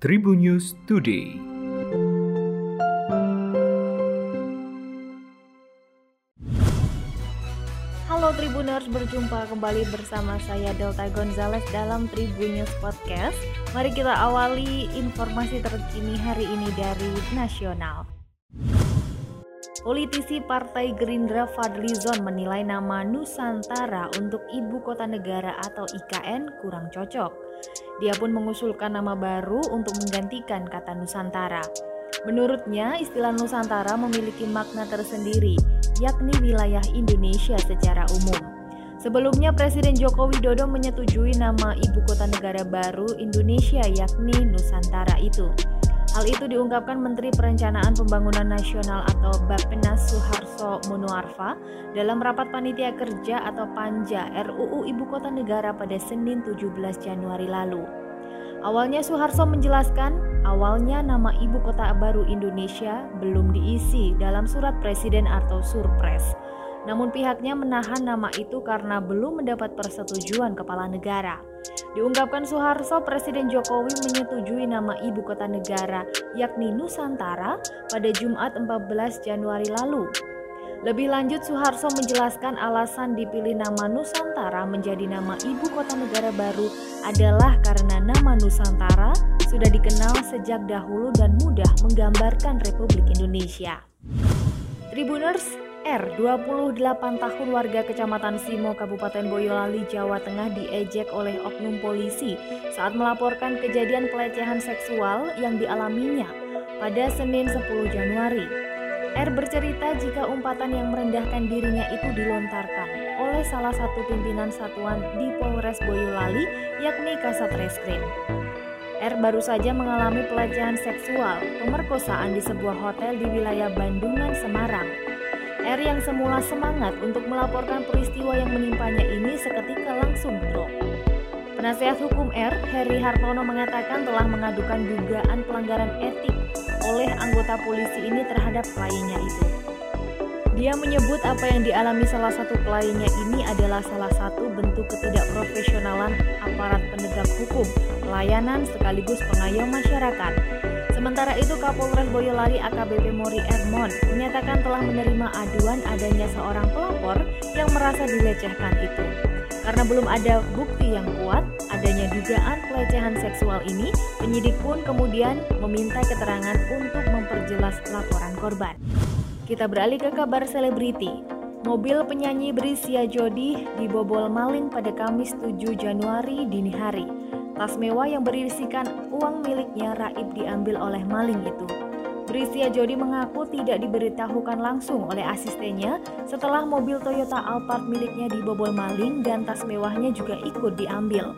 Tribun News Today. Halo Tribuners, berjumpa kembali bersama saya Delta Gonzales dalam Tribun News Podcast. Mari kita awali informasi terkini hari ini dari Nasional. Politisi Partai Gerindra Fadlizon menilai nama Nusantara untuk Ibu Kota Negara atau IKN kurang cocok. Dia pun mengusulkan nama baru untuk menggantikan kata Nusantara. Menurutnya, istilah Nusantara memiliki makna tersendiri, yakni wilayah Indonesia secara umum. Sebelumnya, Presiden Joko Widodo menyetujui nama ibu kota negara baru Indonesia, yakni Nusantara itu. Hal itu diungkapkan Menteri Perencanaan Pembangunan Nasional atau Bappenas Suharso Monoarfa dalam rapat panitia kerja atau Panja RUU Ibu Kota Negara pada Senin 17 Januari lalu. Awalnya Suharso menjelaskan, awalnya nama ibu kota baru Indonesia belum diisi dalam surat presiden atau surpres. Namun pihaknya menahan nama itu karena belum mendapat persetujuan kepala negara. Diungkapkan Soeharto, Presiden Jokowi menyetujui nama ibu kota negara yakni Nusantara pada Jumat 14 Januari lalu. Lebih lanjut, Soeharto menjelaskan alasan dipilih nama Nusantara menjadi nama ibu kota negara baru adalah karena nama Nusantara sudah dikenal sejak dahulu dan mudah menggambarkan Republik Indonesia. Tribuners, R, 28 tahun warga Kecamatan Simo, Kabupaten Boyolali, Jawa Tengah diejek oleh oknum polisi saat melaporkan kejadian pelecehan seksual yang dialaminya pada Senin 10 Januari. R bercerita jika umpatan yang merendahkan dirinya itu dilontarkan oleh salah satu pimpinan satuan di Polres Boyolali yakni Kasat Reskrim. R baru saja mengalami pelecehan seksual, pemerkosaan di sebuah hotel di wilayah Bandungan, Semarang. R yang semula semangat untuk melaporkan peristiwa yang menimpanya ini seketika langsung drop. Penasehat hukum R, Heri Hartono mengatakan telah mengadukan dugaan pelanggaran etik oleh anggota polisi ini terhadap kliennya itu. Dia menyebut apa yang dialami salah satu kliennya ini adalah salah satu bentuk ketidakprofesionalan aparat penegak hukum, pelayanan sekaligus pengayom masyarakat Sementara itu Kapolres Boyolali AKBP Mori Edmond menyatakan telah menerima aduan adanya seorang pelapor yang merasa dilecehkan itu. Karena belum ada bukti yang kuat adanya dugaan pelecehan seksual ini, penyidik pun kemudian meminta keterangan untuk memperjelas laporan korban. Kita beralih ke kabar selebriti. Mobil penyanyi Brisia Jodi dibobol maling pada Kamis 7 Januari dini hari. Tas mewah yang berisikan uang miliknya raib diambil oleh maling itu. Brisia Jody mengaku tidak diberitahukan langsung oleh asistennya setelah mobil Toyota Alphard miliknya dibobol maling dan tas mewahnya juga ikut diambil.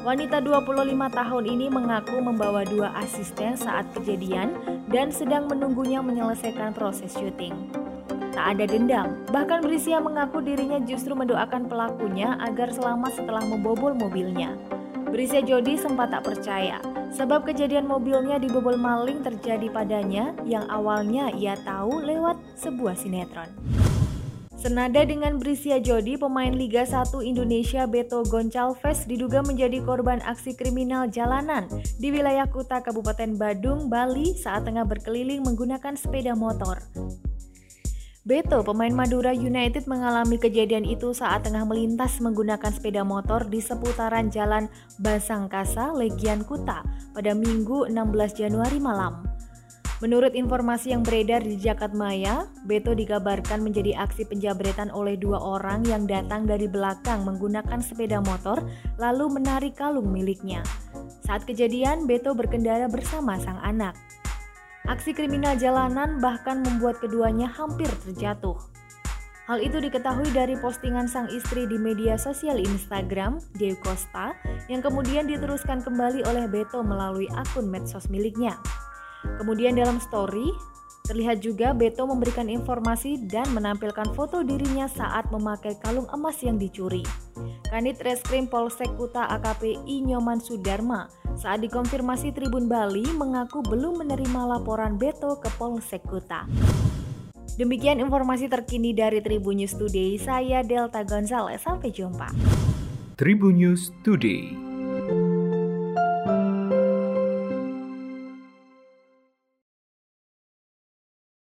Wanita 25 tahun ini mengaku membawa dua asisten saat kejadian dan sedang menunggunya menyelesaikan proses syuting. Tak ada dendam, bahkan Brisia mengaku dirinya justru mendoakan pelakunya agar selamat setelah membobol mobilnya. Brisia Jody sempat tak percaya, sebab kejadian mobilnya dibobol maling terjadi padanya yang awalnya ia tahu lewat sebuah sinetron. Senada dengan Brisia Jody, pemain Liga 1 Indonesia Beto Goncalves diduga menjadi korban aksi kriminal jalanan di wilayah Kuta Kabupaten Badung, Bali saat tengah berkeliling menggunakan sepeda motor. Beto, pemain Madura United mengalami kejadian itu saat tengah melintas menggunakan sepeda motor di seputaran Jalan Basangkasa, Legian Kuta pada Minggu 16 Januari malam. Menurut informasi yang beredar di Jakarta Maya, Beto dikabarkan menjadi aksi penjabretan oleh dua orang yang datang dari belakang menggunakan sepeda motor lalu menarik kalung miliknya. Saat kejadian, Beto berkendara bersama sang anak. Aksi kriminal jalanan bahkan membuat keduanya hampir terjatuh. Hal itu diketahui dari postingan sang istri di media sosial Instagram, Dewi Costa, yang kemudian diteruskan kembali oleh Beto melalui akun medsos miliknya. Kemudian dalam story, terlihat juga Beto memberikan informasi dan menampilkan foto dirinya saat memakai kalung emas yang dicuri. Kanit Reskrim Polsek Kuta AKP I Nyoman Sudarma saat dikonfirmasi Tribun Bali mengaku belum menerima laporan Beto ke Polsek Kuta. Demikian informasi terkini dari Tribun News Today. Saya Delta Gonzalez. Sampai jumpa. Tribun News Today.